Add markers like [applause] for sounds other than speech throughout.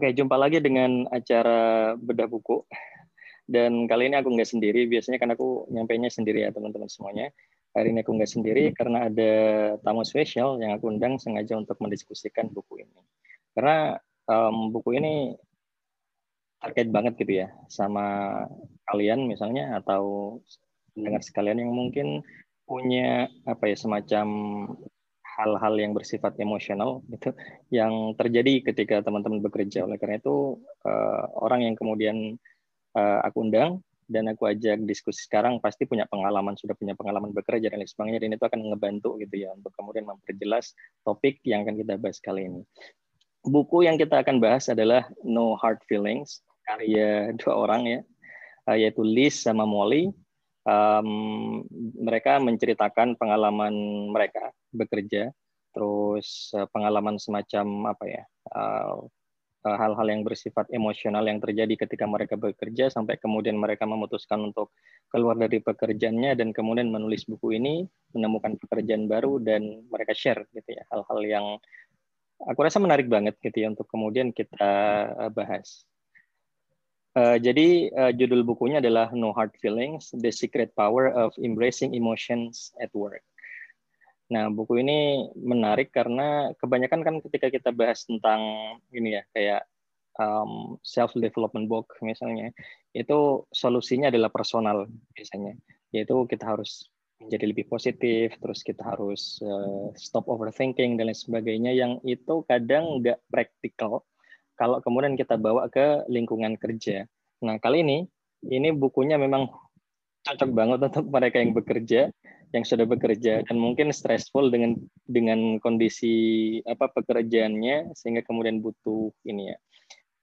Oke, jumpa lagi dengan acara bedah buku. Dan kali ini aku nggak sendiri, biasanya kan aku nyampainya sendiri ya teman-teman semuanya. Hari ini aku nggak sendiri karena ada tamu spesial yang aku undang sengaja untuk mendiskusikan buku ini. Karena um, buku ini terkait banget gitu ya sama kalian misalnya atau pendengar sekalian yang mungkin punya apa ya semacam hal-hal yang bersifat emosional gitu yang terjadi ketika teman-teman bekerja. Oleh karena itu uh, orang yang kemudian uh, aku undang dan aku ajak diskusi sekarang pasti punya pengalaman sudah punya pengalaman bekerja dan lain sebagainya dan itu akan ngebantu gitu ya untuk kemudian memperjelas topik yang akan kita bahas kali ini. Buku yang kita akan bahas adalah No Hard Feelings karya dua orang ya uh, yaitu Liz sama Molly. Um, mereka menceritakan pengalaman mereka bekerja, terus uh, pengalaman semacam apa ya hal uh, hal-hal yang bersifat emosional yang terjadi ketika mereka bekerja sampai kemudian mereka memutuskan untuk keluar dari pekerjaannya dan kemudian menulis buku ini menemukan pekerjaan baru dan mereka share gitu ya hal-hal yang aku rasa menarik banget gitu ya untuk kemudian kita bahas. Uh, jadi uh, judul bukunya adalah No Hard Feelings: The Secret Power of Embracing Emotions at Work. Nah, buku ini menarik karena kebanyakan kan ketika kita bahas tentang ini ya kayak um, self development book misalnya, itu solusinya adalah personal biasanya. Yaitu kita harus menjadi lebih positif, terus kita harus uh, stop overthinking dan lain sebagainya yang itu kadang nggak praktikal kalau kemudian kita bawa ke lingkungan kerja. Nah, kali ini ini bukunya memang cocok banget untuk mereka yang bekerja, yang sudah bekerja dan mungkin stressful dengan dengan kondisi apa pekerjaannya sehingga kemudian butuh ini ya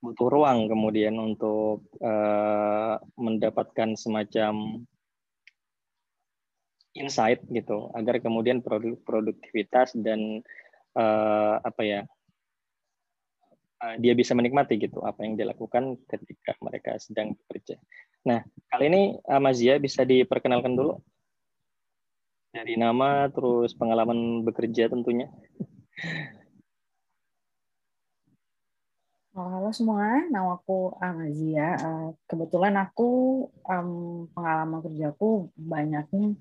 butuh ruang kemudian untuk uh, mendapatkan semacam insight gitu agar kemudian produk produktivitas dan uh, apa ya Eh, dia bisa menikmati gitu apa yang dilakukan ketika mereka sedang bekerja. Nah, kali ini uh, Mazia bisa diperkenalkan dulu dari nama terus pengalaman bekerja tentunya. Halo semua, nama aku Amazia. Eh, kebetulan aku pengalaman kerjaku banyaknya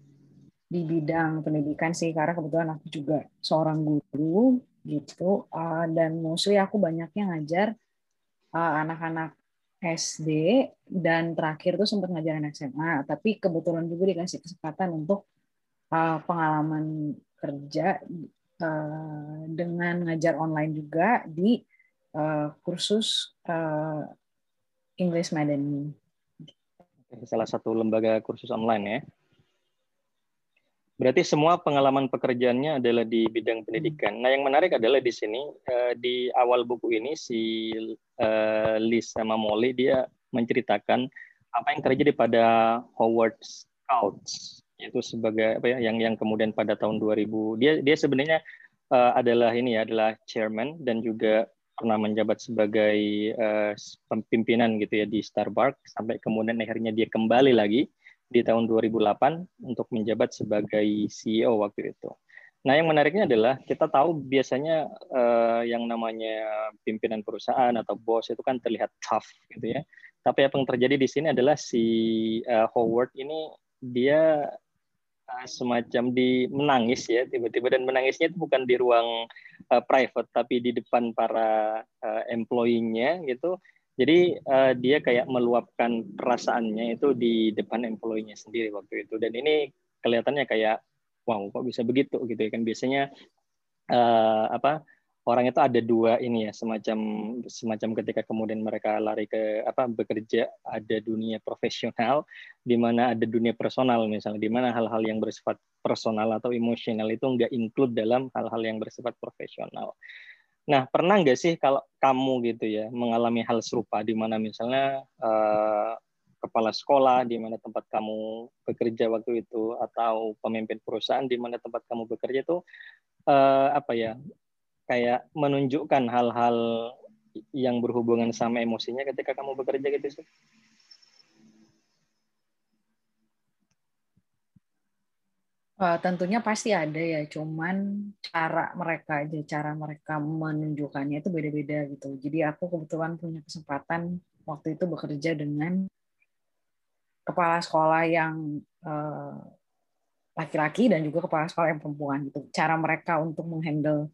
di bidang pendidikan sih, karena kebetulan aku juga seorang guru gitu uh, dan mostly aku banyaknya ngajar uh, anak-anak SD dan terakhir tuh sempat ngajar anak SMA tapi kebetulan juga dikasih kesempatan untuk uh, pengalaman kerja uh, dengan ngajar online juga di uh, kursus uh, English Madden salah satu lembaga kursus online ya Berarti semua pengalaman pekerjaannya adalah di bidang hmm. pendidikan. Nah, yang menarik adalah di sini di awal buku ini si Liz sama Molly dia menceritakan apa yang terjadi pada Howard Schultz itu sebagai apa ya yang yang kemudian pada tahun 2000 dia dia sebenarnya uh, adalah ini ya adalah chairman dan juga pernah menjabat sebagai uh, pimpinan gitu ya di Starbucks sampai kemudian akhirnya dia kembali lagi di tahun 2008 untuk menjabat sebagai CEO waktu itu. Nah, yang menariknya adalah kita tahu biasanya uh, yang namanya pimpinan perusahaan atau bos itu kan terlihat tough gitu ya. Tapi apa yang terjadi di sini adalah si uh, Howard ini dia semacam di menangis ya tiba-tiba. Dan menangisnya itu bukan di ruang uh, private tapi di depan para uh, employee-nya gitu. Jadi uh, dia kayak meluapkan perasaannya itu di depan employee-nya sendiri waktu itu. Dan ini kelihatannya kayak wow kok bisa begitu? gitu ya kan. Biasanya uh, apa orang itu ada dua ini ya semacam semacam ketika kemudian mereka lari ke apa bekerja ada dunia profesional di mana ada dunia personal misalnya di mana hal-hal yang bersifat personal atau emosional itu nggak include dalam hal-hal yang bersifat profesional. Nah, pernah nggak sih kalau kamu gitu ya mengalami hal serupa di mana misalnya uh, kepala sekolah di mana tempat kamu bekerja waktu itu atau pemimpin perusahaan di mana tempat kamu bekerja itu uh, apa ya kayak menunjukkan hal-hal yang berhubungan sama emosinya ketika kamu bekerja gitu sih? Uh, tentunya pasti ada ya, cuman cara mereka aja, cara mereka menunjukkannya itu beda-beda gitu. Jadi aku kebetulan punya kesempatan waktu itu bekerja dengan kepala sekolah yang uh, laki-laki dan juga kepala sekolah yang perempuan gitu. Cara mereka untuk menghandle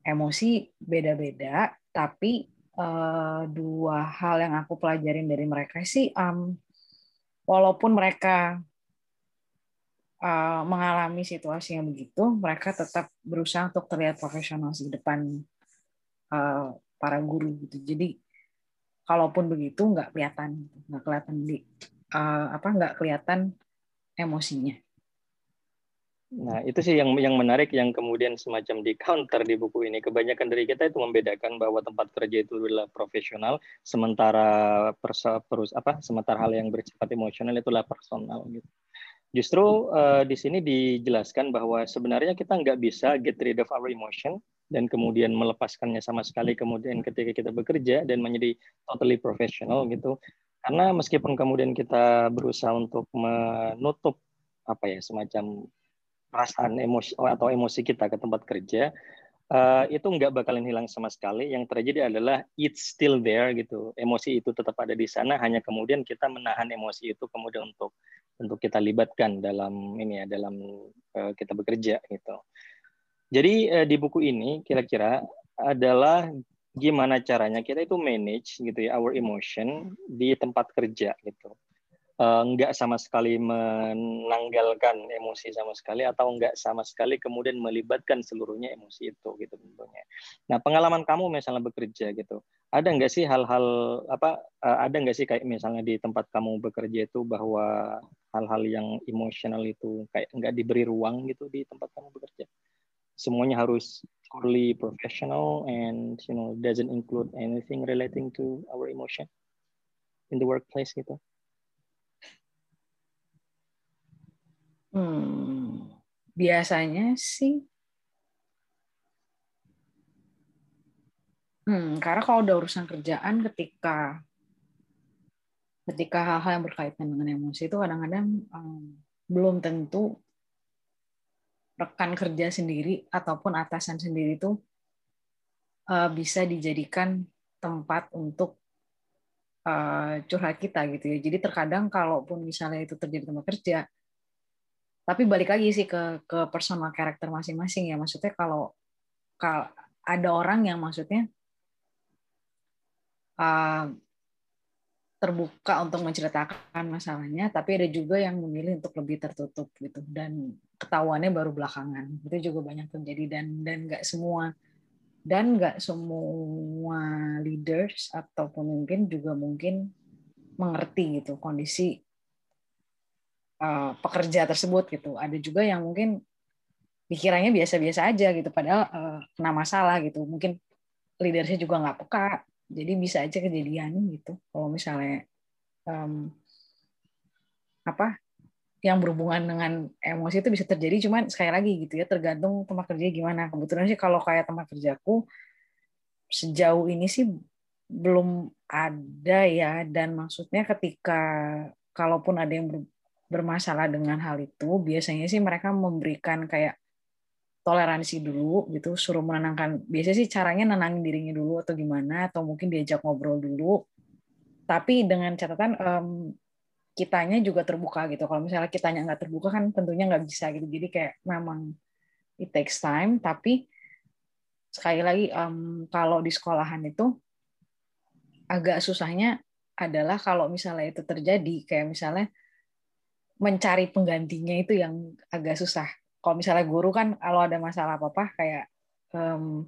emosi beda-beda, tapi uh, dua hal yang aku pelajarin dari mereka sih, um, walaupun mereka uh, mengalami situasi yang begitu, mereka tetap berusaha untuk terlihat profesional di depan uh, para guru gitu. Jadi kalaupun begitu nggak kelihatan, nggak kelihatan di uh, apa nggak kelihatan emosinya. Nah, itu sih yang yang menarik yang kemudian semacam di counter di buku ini. Kebanyakan dari kita itu membedakan bahwa tempat kerja itu adalah profesional, sementara persa, perus apa sementara hal yang bersifat emosional itulah personal gitu. Justru uh, di sini dijelaskan bahwa sebenarnya kita nggak bisa get rid of our emotion dan kemudian melepaskannya sama sekali kemudian ketika kita bekerja dan menjadi totally professional gitu. Karena meskipun kemudian kita berusaha untuk menutup apa ya semacam perasaan emosi atau emosi kita ke tempat kerja, uh, itu nggak bakalan hilang sama sekali. Yang terjadi adalah it's still there gitu. Emosi itu tetap ada di sana, hanya kemudian kita menahan emosi itu kemudian untuk untuk kita libatkan dalam ini ya dalam uh, kita bekerja gitu. Jadi uh, di buku ini kira-kira adalah gimana caranya kita itu manage gitu ya our emotion di tempat kerja gitu uh, nggak sama sekali menanggalkan emosi sama sekali atau nggak sama sekali kemudian melibatkan seluruhnya emosi itu gitu tentunya. Nah pengalaman kamu misalnya bekerja gitu, ada nggak sih hal-hal apa uh, ada nggak sih kayak misalnya di tempat kamu bekerja itu bahwa hal-hal yang emosional itu kayak nggak diberi ruang gitu di tempat kamu bekerja? Semuanya harus purely professional and you know doesn't include anything relating to our emotion in the workplace gitu. Hmm, biasanya sih, hmm, karena kalau udah urusan kerjaan, ketika ketika hal-hal yang berkaitan dengan emosi itu kadang-kadang um, belum tentu rekan kerja sendiri ataupun atasan sendiri itu uh, bisa dijadikan tempat untuk uh, curhat kita gitu ya. Jadi terkadang kalaupun misalnya itu terjadi tempat kerja, tapi balik lagi sih ke ke personal karakter masing-masing ya. Maksudnya kalau kalau ada orang yang maksudnya uh, terbuka untuk menceritakan masalahnya tapi ada juga yang memilih untuk lebih tertutup gitu. Dan ketahuannya baru belakangan. Itu juga banyak terjadi. Dan dan nggak semua dan nggak semua leaders atau pemimpin juga mungkin mengerti gitu kondisi uh, pekerja tersebut gitu. Ada juga yang mungkin pikirannya biasa-biasa aja gitu, padahal uh, kena masalah gitu. Mungkin leadersnya juga nggak peka, jadi bisa aja kejadian gitu. Kalau misalnya um, apa yang berhubungan dengan emosi itu bisa terjadi, cuman sekali lagi gitu ya tergantung tempat kerja gimana. Kebetulan sih kalau kayak tempat kerjaku sejauh ini sih belum ada ya dan maksudnya ketika kalaupun ada yang bermasalah dengan hal itu, biasanya sih mereka memberikan kayak toleransi dulu gitu, suruh menenangkan. Biasanya sih caranya nenangin dirinya dulu atau gimana, atau mungkin diajak ngobrol dulu. Tapi dengan catatan um, kitanya juga terbuka gitu. Kalau misalnya kitanya nggak terbuka kan tentunya nggak bisa gitu. Jadi kayak memang it takes time. Tapi sekali lagi um, kalau di sekolahan itu agak susahnya adalah kalau misalnya itu terjadi kayak misalnya mencari penggantinya itu yang agak susah. Kalau misalnya guru kan kalau ada masalah apa-apa kayak um,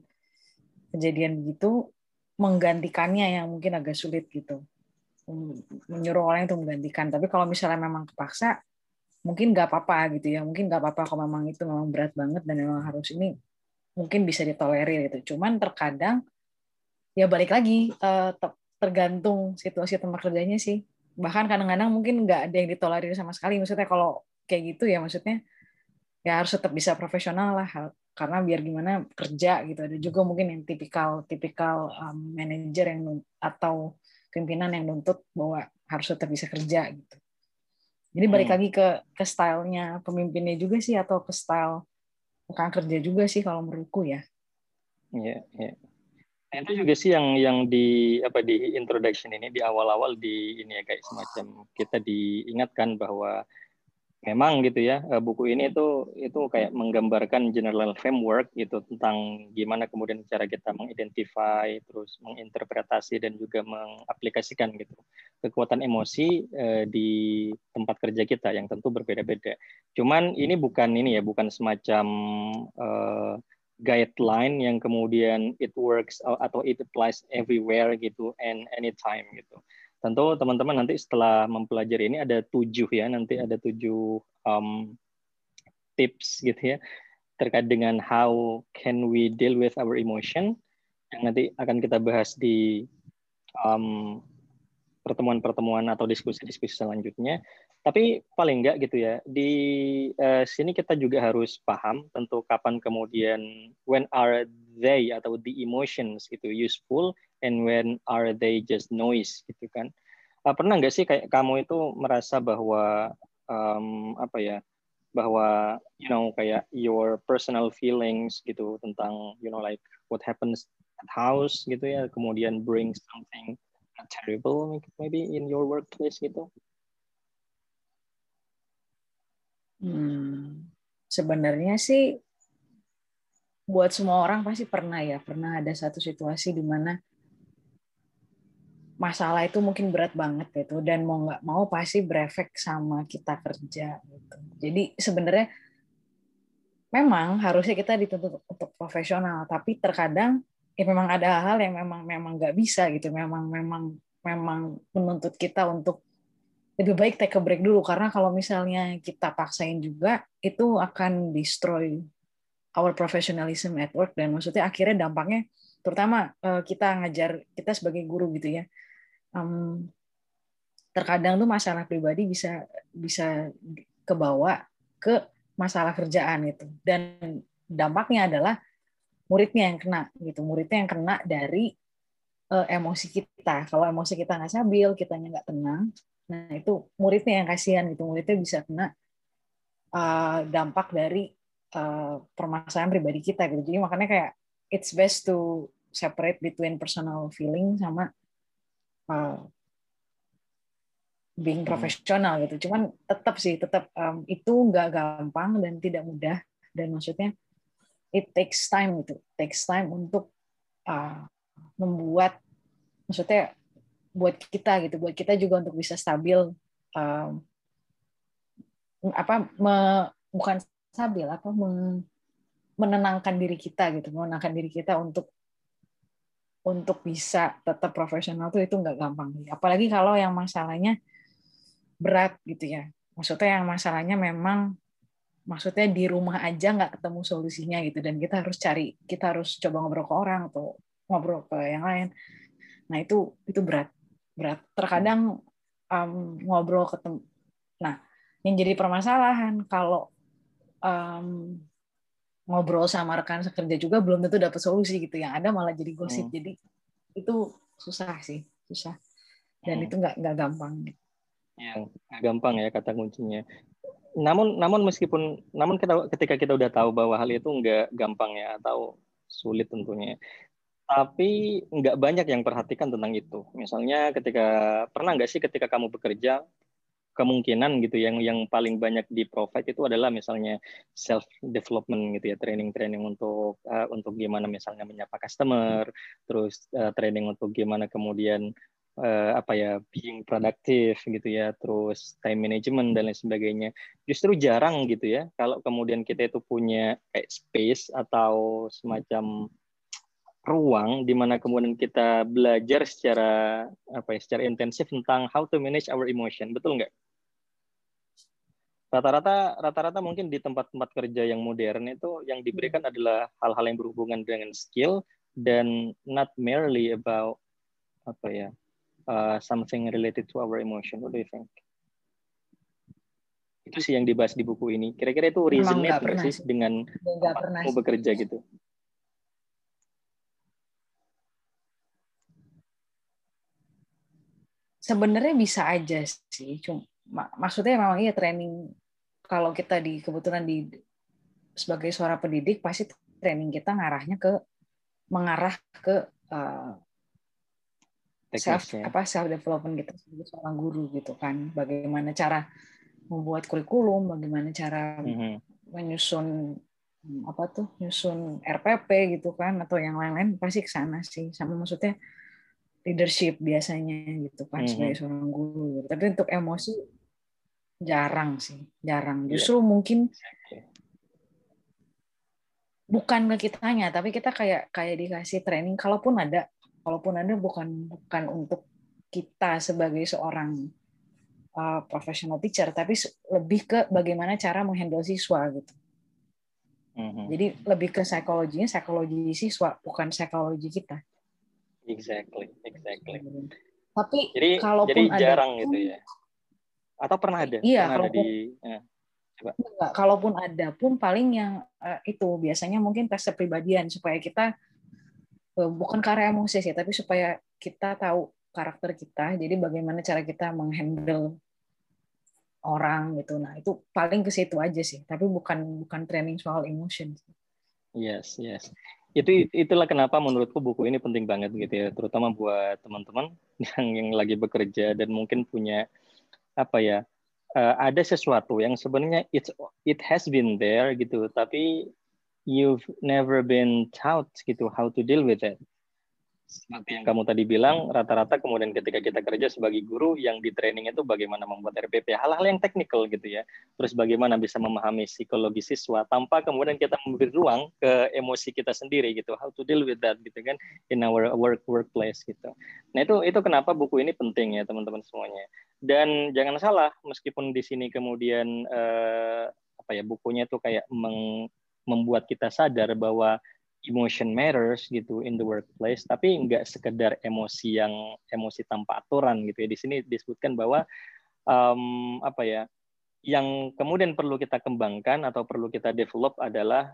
kejadian begitu menggantikannya yang mungkin agak sulit gitu. Menyuruh orang itu menggantikan. Tapi kalau misalnya memang kepaksa mungkin nggak apa-apa gitu ya. Mungkin nggak apa-apa kalau memang itu memang berat banget dan memang harus ini mungkin bisa ditolerir gitu. Cuman terkadang ya balik lagi eh, tergantung situasi tempat kerjanya sih bahkan kadang-kadang mungkin nggak ada yang ditolerir sama sekali maksudnya kalau kayak gitu ya maksudnya ya harus tetap bisa profesional lah karena biar gimana kerja gitu ada juga mungkin yang tipikal tipikal um, manajer yang atau pimpinan yang nuntut bahwa harus tetap bisa kerja gitu Jadi balik hmm. lagi ke ke stylenya pemimpinnya juga sih atau ke style rekan kerja juga sih kalau menurutku ya. Iya, iya. Nah, itu juga sih yang yang di apa di introduction ini di awal-awal di ini ya kayak semacam kita diingatkan bahwa memang gitu ya eh, buku ini itu itu kayak menggambarkan general framework gitu tentang gimana kemudian cara kita mengidentify terus menginterpretasi dan juga mengaplikasikan gitu kekuatan emosi eh, di tempat kerja kita yang tentu berbeda-beda. Cuman ini bukan ini ya bukan semacam uh, guideline yang kemudian it works atau it applies everywhere gitu and anytime gitu tentu teman-teman nanti setelah mempelajari ini ada tujuh ya nanti ada tujuh um, tips gitu ya terkait dengan how can we deal with our emotion yang nanti akan kita bahas di um, pertemuan-pertemuan atau diskusi-diskusi selanjutnya. Tapi paling enggak gitu ya, di uh, sini kita juga harus paham tentu kapan kemudian when are they atau the emotions gitu useful and when are they just noise gitu kan. Uh, pernah nggak sih kayak kamu itu merasa bahwa um, apa ya bahwa you know kayak your personal feelings gitu tentang you know like what happens at house gitu ya kemudian bring something terrible maybe in your workplace gitu? Hmm, sebenarnya sih buat semua orang pasti pernah ya, pernah ada satu situasi di mana masalah itu mungkin berat banget gitu. Dan mau nggak mau pasti berefek sama kita kerja gitu. Jadi sebenarnya memang harusnya kita dituntut untuk profesional, tapi terkadang ya memang ada hal-hal yang memang memang nggak bisa gitu. Memang memang memang menuntut kita untuk lebih baik take a break dulu. Karena kalau misalnya kita paksain juga itu akan destroy our professionalism at work. Dan maksudnya akhirnya dampaknya terutama uh, kita ngajar kita sebagai guru gitu ya. Um, terkadang tuh masalah pribadi bisa bisa kebawa ke masalah kerjaan itu dan dampaknya adalah muridnya yang kena gitu. Muridnya yang kena dari uh, emosi kita. Kalau emosi kita nggak stabil kitanya nggak tenang nah itu muridnya yang kasihan gitu. Muridnya bisa kena uh, dampak dari uh, permasalahan pribadi kita gitu. Jadi makanya kayak it's best to separate between personal feeling sama uh, being hmm. profesional gitu. Cuman tetap sih tetap um, itu nggak gampang dan tidak mudah. Dan maksudnya it takes time gitu. Takes time untuk uh, membuat maksudnya buat kita gitu buat kita juga untuk bisa stabil um, apa me, bukan stabil apa me, menenangkan diri kita gitu menenangkan diri kita untuk untuk bisa tetap profesional tuh itu nggak gampang. Apalagi kalau yang masalahnya berat gitu ya. Maksudnya yang masalahnya memang maksudnya di rumah aja nggak ketemu solusinya gitu. Dan kita harus cari kita harus coba ngobrol ke orang atau ngobrol ke yang lain. Nah itu itu berat berat. Terkadang um, ngobrol ketemu. Nah yang jadi permasalahan kalau um, ngobrol sama rekan sekerja juga belum tentu dapat solusi gitu. Yang ada malah jadi gosip. Hmm. jadi itu susah sih. Susah. Dan hmm. itu nggak nggak gampang. Ya gampang ya kata kuncinya. Namun namun meskipun namun kita ketika kita udah tahu bahwa hal itu nggak gampang ya atau sulit tentunya tapi nggak banyak yang perhatikan tentang itu. Misalnya ketika pernah nggak sih ketika kamu bekerja kemungkinan gitu yang yang paling banyak di provide itu adalah misalnya self development gitu ya training training untuk uh, untuk gimana misalnya menyapa customer terus uh, training untuk gimana kemudian uh, apa ya being produktif gitu ya terus time management dan lain sebagainya. Justru jarang gitu ya kalau kemudian kita itu punya kayak space atau semacam ruang di mana kemudian kita belajar secara apa ya secara intensif tentang how to manage our emotion betul nggak rata-rata rata-rata mungkin di tempat-tempat kerja yang modern itu yang diberikan adalah hal-hal yang berhubungan dengan skill dan not merely about apa ya uh, something related to our emotion. What do you think? Itu sih yang dibahas di buku ini. Kira-kira itu nggak sih dengan mau bekerja gitu? Sebenarnya bisa aja sih, cuma mak maksudnya memang iya training kalau kita di kebetulan di sebagai seorang pendidik pasti training kita ngarahnya ke mengarah ke uh, self apa self development gitu sebagai seorang guru gitu kan. Bagaimana cara membuat kurikulum bagaimana cara mm -hmm. menyusun apa tuh nyusun RPP gitu kan atau yang lain-lain pasti ke sana sih. Sama maksudnya leadership biasanya gitu kan mm -hmm. sebagai seorang guru tapi untuk emosi jarang sih jarang iya. justru yeah. mungkin bukan ke kitanya tapi kita kayak kayak dikasih training kalaupun ada kalaupun ada bukan bukan untuk kita sebagai seorang uh, professional teacher tapi lebih ke bagaimana cara menghandle siswa gitu Mm-hmm. Jadi lebih ke psikologinya, psikologi siswa, bukan psikologi kita. Exactly, exactly. Tapi jadi, kalaupun jadi ada jarang gitu ya. Atau pernah ada? Iya, pernah kalaupun, ada di ya. Coba. Enggak, kalaupun ada pun paling yang uh, itu biasanya mungkin tes kepribadian supaya kita uh, bukan karena emosi sih, tapi supaya kita tahu karakter kita. Jadi bagaimana cara kita menghandle orang gitu. Nah, itu paling ke situ aja sih, tapi bukan bukan training soal emotion. Yes, yes. Itu itulah kenapa menurutku buku ini penting banget gitu ya, terutama buat teman-teman [laughs] yang yang lagi bekerja dan mungkin punya apa ya? Uh, ada sesuatu yang sebenarnya it it has been there gitu, tapi you've never been taught gitu how to deal with it seperti yang kamu tadi bilang, rata-rata kemudian ketika kita kerja sebagai guru, yang di training itu bagaimana membuat RPP, hal-hal yang teknikal gitu ya. Terus bagaimana bisa memahami psikologi siswa tanpa kemudian kita memberi ruang ke emosi kita sendiri gitu, how to deal with that gitu kan in our work workplace gitu. Nah itu itu kenapa buku ini penting ya teman-teman semuanya. Dan jangan salah, meskipun di sini kemudian eh, apa ya bukunya itu kayak meng, membuat kita sadar bahwa emotion matters gitu in the workplace tapi nggak sekedar emosi yang emosi tanpa aturan gitu ya. Di sini disebutkan bahwa um, apa ya yang kemudian perlu kita kembangkan atau perlu kita develop adalah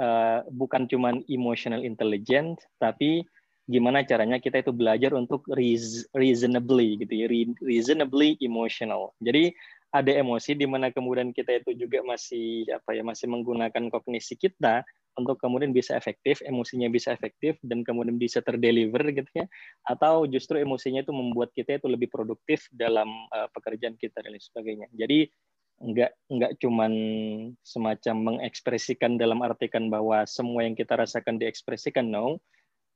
uh, bukan cuma emotional intelligence tapi gimana caranya kita itu belajar untuk reasonably gitu ya reasonably emotional. Jadi ada emosi di mana kemudian kita itu juga masih apa ya masih menggunakan kognisi kita untuk kemudian bisa efektif, emosinya bisa efektif dan kemudian bisa terdeliver gitu ya, atau justru emosinya itu membuat kita itu lebih produktif dalam uh, pekerjaan kita dan lain sebagainya. Jadi nggak nggak cuman semacam mengekspresikan dalam artikan bahwa semua yang kita rasakan diekspresikan no,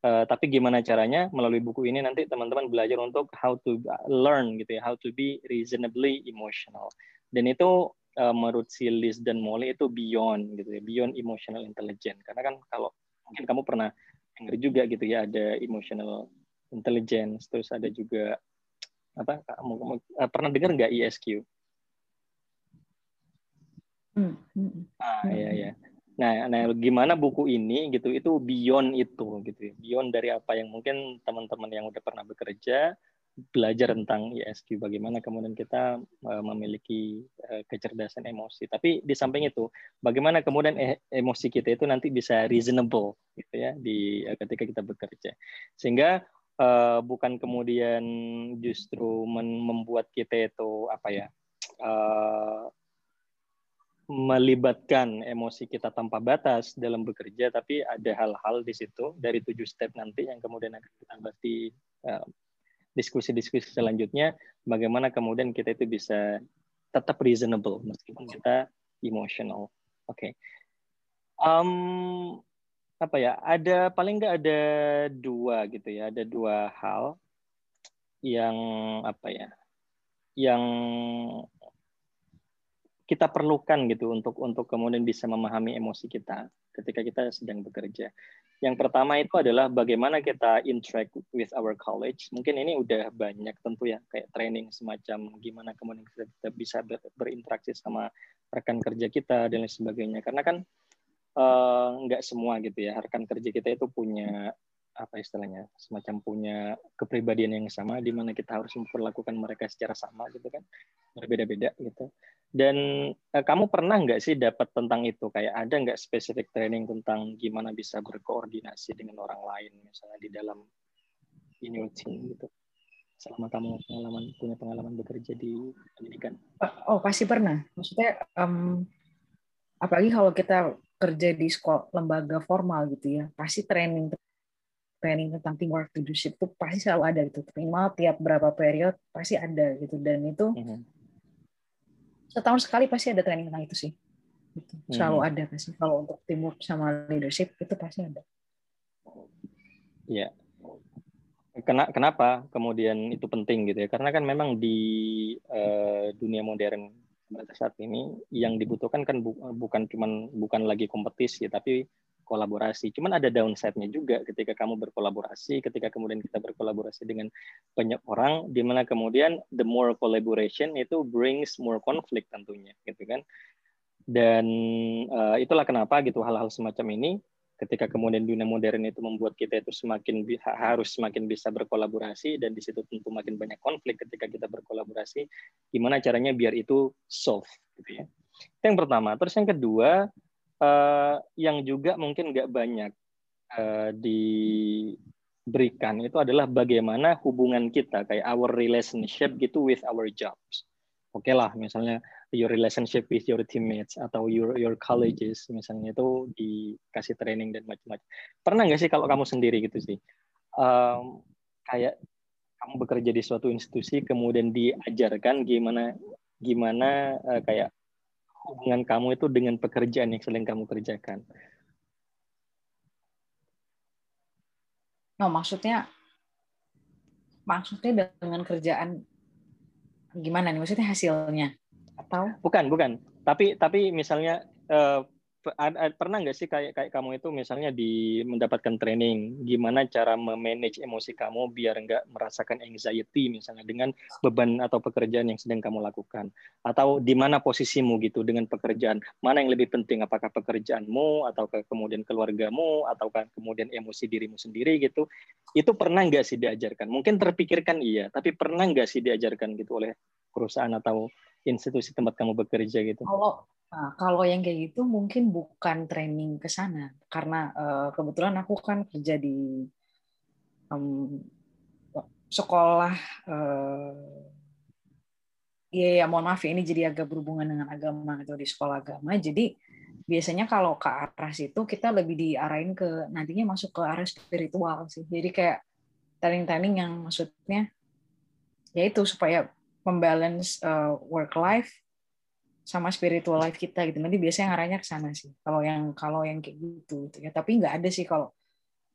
uh, tapi gimana caranya melalui buku ini nanti teman-teman belajar untuk how to learn gitu ya, how to be reasonably emotional. Dan itu uh, menurut si Liz dan Molly itu beyond gitu ya, beyond emotional intelligence. Karena kan kalau mungkin kamu pernah dengar juga gitu ya ada emotional intelligence, terus ada juga apa kamu, kamu uh, pernah dengar nggak ESQ? Hmm. hmm. Ah ya ya. Nah, nah gimana buku ini gitu itu beyond itu gitu ya. Beyond dari apa yang mungkin teman-teman yang udah pernah bekerja belajar tentang ISQ bagaimana kemudian kita uh, memiliki uh, kecerdasan emosi. Tapi di samping itu, bagaimana kemudian e emosi kita itu nanti bisa reasonable gitu ya di uh, ketika kita bekerja. Sehingga bukan kemudian justru membuat kita itu apa ya? Melibatkan emosi kita tanpa batas dalam bekerja, tapi ada hal-hal di situ dari tujuh step nanti yang kemudian akan kita bahas di diskusi-diskusi selanjutnya bagaimana kemudian kita itu bisa tetap reasonable meskipun kita emotional. Oke. Okay. Um, apa ya? Ada paling nggak ada dua gitu ya. Ada dua hal yang apa ya? Yang kita perlukan gitu untuk untuk kemudian bisa memahami emosi kita ketika kita sedang bekerja. Yang pertama itu adalah bagaimana kita interact with our college. Mungkin ini udah banyak tentu ya kayak training semacam gimana kemudian kita bisa berinteraksi sama rekan kerja kita dan lain sebagainya. Karena kan uh, nggak semua gitu ya rekan kerja kita itu punya apa istilahnya semacam punya kepribadian yang sama di mana kita harus memperlakukan mereka secara sama gitu kan berbeda-beda gitu dan eh, kamu pernah nggak sih dapat tentang itu kayak ada nggak spesifik training tentang gimana bisa berkoordinasi dengan orang lain misalnya di dalam ini team gitu selama kamu pengalaman punya pengalaman bekerja di pendidikan? Oh pasti pernah. Maksudnya um, apalagi kalau kita kerja di sekolah lembaga formal gitu ya, pasti training training tentang teamwork leadership itu pasti selalu ada gitu. Minimal tiap berapa period pasti ada gitu dan itu mm -hmm. Setahun sekali pasti ada training tentang itu sih. Gitu. Selalu mm -hmm. ada pasti kalau untuk teamwork sama leadership itu pasti ada. Iya, kenapa kemudian itu penting gitu ya? Karena kan memang di uh, dunia modern pada saat ini yang dibutuhkan kan bu bukan cuman bukan lagi kompetisi tapi kolaborasi. Cuman ada downside-nya juga ketika kamu berkolaborasi, ketika kemudian kita berkolaborasi dengan banyak orang, di mana kemudian the more collaboration itu brings more conflict tentunya, gitu kan. Dan uh, itulah kenapa gitu hal-hal semacam ini ketika kemudian dunia modern itu membuat kita itu semakin harus semakin bisa berkolaborasi dan di situ tentu makin banyak konflik ketika kita berkolaborasi gimana caranya biar itu solve gitu ya itu yang pertama terus yang kedua uh, yang juga mungkin nggak banyak uh, diberikan itu adalah bagaimana hubungan kita kayak our relationship gitu with our jobs oke okay lah misalnya your relationship with your teammates atau your your colleges misalnya itu dikasih training dan macam-macam. Pernah nggak sih kalau kamu sendiri gitu sih, um, kayak kamu bekerja di suatu institusi kemudian diajarkan gimana gimana uh, kayak hubungan kamu itu dengan pekerjaan yang sedang kamu kerjakan. No, maksudnya maksudnya dengan kerjaan gimana nih? Maksudnya hasilnya? atau bukan bukan tapi tapi misalnya uh, pernah nggak sih kayak kayak kamu itu misalnya di mendapatkan training gimana cara memanage emosi kamu biar nggak merasakan anxiety misalnya dengan beban atau pekerjaan yang sedang kamu lakukan? Atau di mana posisimu gitu dengan pekerjaan? Mana yang lebih penting? Apakah pekerjaanmu atau kemudian keluargamu atau kemudian emosi dirimu sendiri gitu? Itu pernah nggak sih diajarkan? Mungkin terpikirkan iya tapi pernah nggak sih diajarkan gitu oleh perusahaan atau institusi tempat kamu bekerja gitu? Kalau nah, kalau yang kayak gitu mungkin bukan training ke sana. Karena uh, kebetulan aku kan kerja di um, sekolah uh, ya, ya mohon maaf ya ini jadi agak berhubungan dengan agama atau di sekolah agama. Jadi biasanya kalau ke arah situ kita lebih diarahin ke nantinya masuk ke arah spiritual sih. Jadi kayak training-training yang maksudnya ya itu supaya membalance uh, work life sama spiritual life kita gitu. Nanti biasanya ngarahnya ke sana sih. Kalau yang kalau yang kayak gitu, gitu ya. Tapi nggak ada sih kalau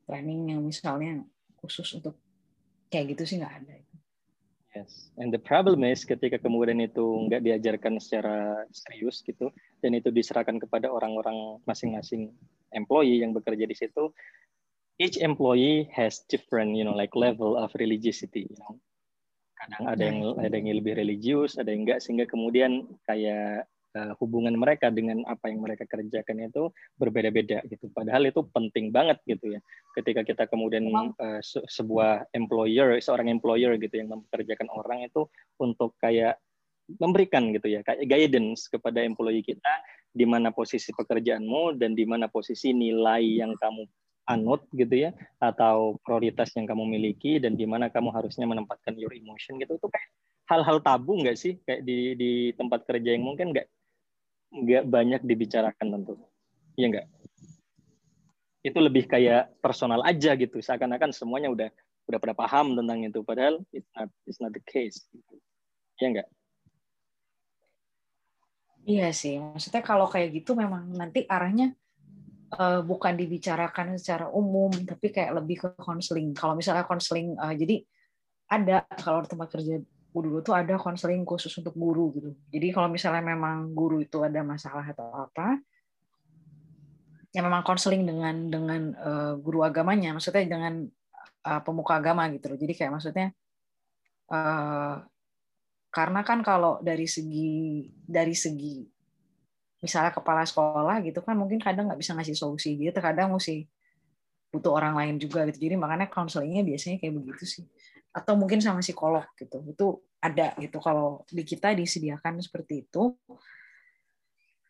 training yang misalnya khusus untuk kayak gitu sih nggak ada. Yes, and the problem is ketika kemudian itu nggak diajarkan secara serius gitu, dan itu diserahkan kepada orang-orang masing-masing employee yang bekerja di situ, each employee has different, you know, like level of religiosity. You know, kadang ada yang ada yang lebih religius ada yang enggak sehingga kemudian kayak uh, hubungan mereka dengan apa yang mereka kerjakan itu berbeda-beda gitu. Padahal itu penting banget gitu ya. Ketika kita kemudian uh, se sebuah employer seorang employer gitu yang mempekerjakan orang itu untuk kayak memberikan gitu ya kayak guidance kepada employee kita di mana posisi pekerjaanmu dan di mana posisi nilai yang kamu anut gitu ya atau prioritas yang kamu miliki dan di mana kamu harusnya menempatkan your emotion gitu. Itu kayak hal-hal tabu nggak sih? Kayak di di tempat kerja yang mungkin nggak nggak banyak dibicarakan tentu. Iya nggak? Itu lebih kayak personal aja gitu. Seakan-akan semuanya udah udah pada paham tentang itu. Padahal it's not it's not the case. Gitu. iya nggak? Iya sih, maksudnya kalau kayak gitu memang nanti arahnya uh, bukan dibicarakan secara umum tapi kayak lebih ke konseling kalau misalnya konseling uh, jadi ada kalau tempat kerja dulu tuh ada konseling khusus untuk guru gitu. Jadi kalau misalnya memang guru itu ada masalah atau apa ya memang konseling dengan dengan uh, guru agamanya maksudnya dengan uh, pemuka agama gitu loh. Jadi kayak maksudnya uh, karena kan kalau dari segi dari segi misalnya kepala sekolah gitu kan mungkin kadang nggak bisa ngasih solusi gitu kadang mesti butuh orang lain juga gitu. Jadi makanya konselingnya biasanya kayak begitu sih. Atau mungkin sama psikolog gitu itu ada gitu. Kalau di kita disediakan seperti itu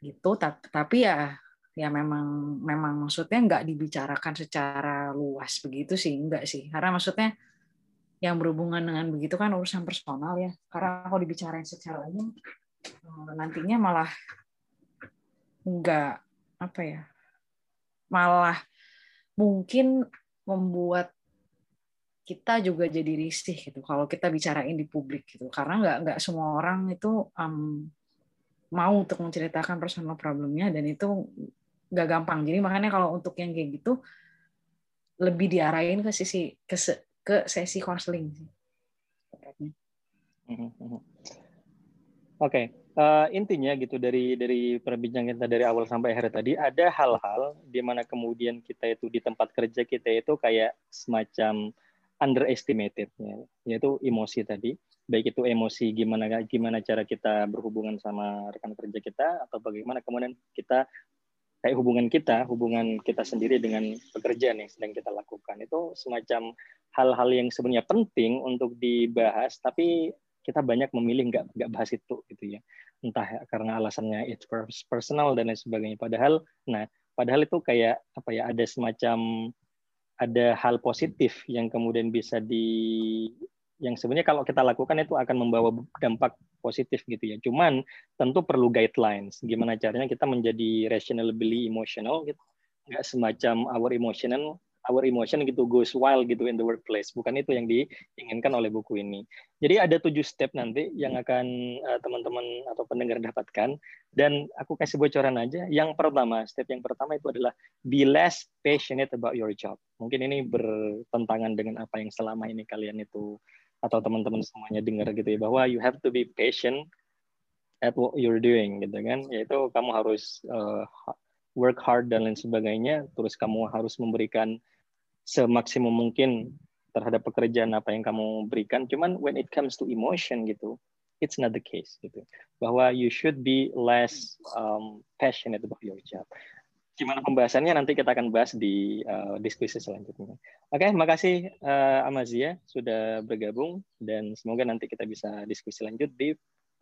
gitu. Tapi ya ya memang memang maksudnya nggak dibicarakan secara luas begitu sih enggak sih. Karena maksudnya yang berhubungan dengan begitu kan urusan personal ya. Karena kalau dibicarain secara umum eh, nantinya malah enggak apa ya malah mungkin membuat kita juga jadi risih gitu kalau kita bicarain di publik gitu karena nggak nggak semua orang itu um, mau untuk menceritakan personal problemnya dan itu nggak gampang jadi makanya kalau untuk yang kayak gitu lebih diarahin ke sisi ke, ke sesi konseling sih. Mhm, mhm. Oke, okay. Uh, intinya gitu dari dari perbincangan kita dari awal sampai akhir tadi ada hal-hal di mana kemudian kita itu di tempat kerja kita itu kayak semacam underestimated yaitu emosi tadi. Baik itu emosi gimana gimana cara kita berhubungan sama rekan kerja kita atau bagaimana kemudian kita kayak hubungan kita hubungan kita sendiri dengan pekerjaan yang sedang kita lakukan. Itu semacam hal-hal yang sebenarnya penting untuk dibahas tapi kita banyak memilih nggak nggak bahas itu gitu ya entah karena alasannya it's personal dan lain sebagainya padahal nah padahal itu kayak apa ya ada semacam ada hal positif yang kemudian bisa di yang sebenarnya kalau kita lakukan itu akan membawa dampak positif gitu ya. Cuman tentu perlu guidelines. Gimana caranya kita menjadi rationally emotional gitu. Nggak semacam our emotional our emotion gitu goes wild gitu in the workplace. Bukan itu yang diinginkan oleh buku ini. Jadi ada tujuh step nanti yang akan uh, teman-teman atau pendengar dapatkan. Dan aku kasih bocoran aja. Yang pertama, step yang pertama itu adalah be less passionate about your job. Mungkin ini bertentangan dengan apa yang selama ini kalian itu atau teman-teman semuanya dengar gitu ya bahwa you have to be patient at what you're doing gitu kan yaitu kamu harus uh, work hard dan lain sebagainya terus kamu harus memberikan semaksimum mungkin terhadap pekerjaan apa yang kamu berikan. Cuman when it comes to emotion gitu, it's not the case gitu. Bahwa you should be less um, passionate about your job. Gimana pembahasannya nanti kita akan bahas di uh, diskusi selanjutnya. Oke, okay, makasih uh, Amazia sudah bergabung dan semoga nanti kita bisa diskusi lanjut di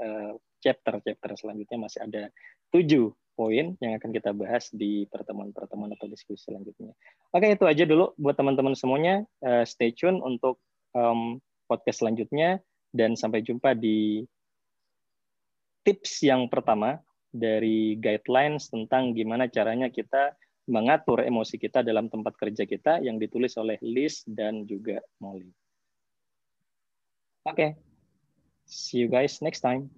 uh, chapter-chapter selanjutnya masih ada tujuh poin yang akan kita bahas di pertemuan-pertemuan atau diskusi selanjutnya. Oke, itu aja dulu buat teman-teman semuanya. Uh, stay tune untuk um, podcast selanjutnya dan sampai jumpa di tips yang pertama dari guidelines tentang gimana caranya kita mengatur emosi kita dalam tempat kerja kita yang ditulis oleh Liz dan juga Molly. Oke, okay. see you guys next time.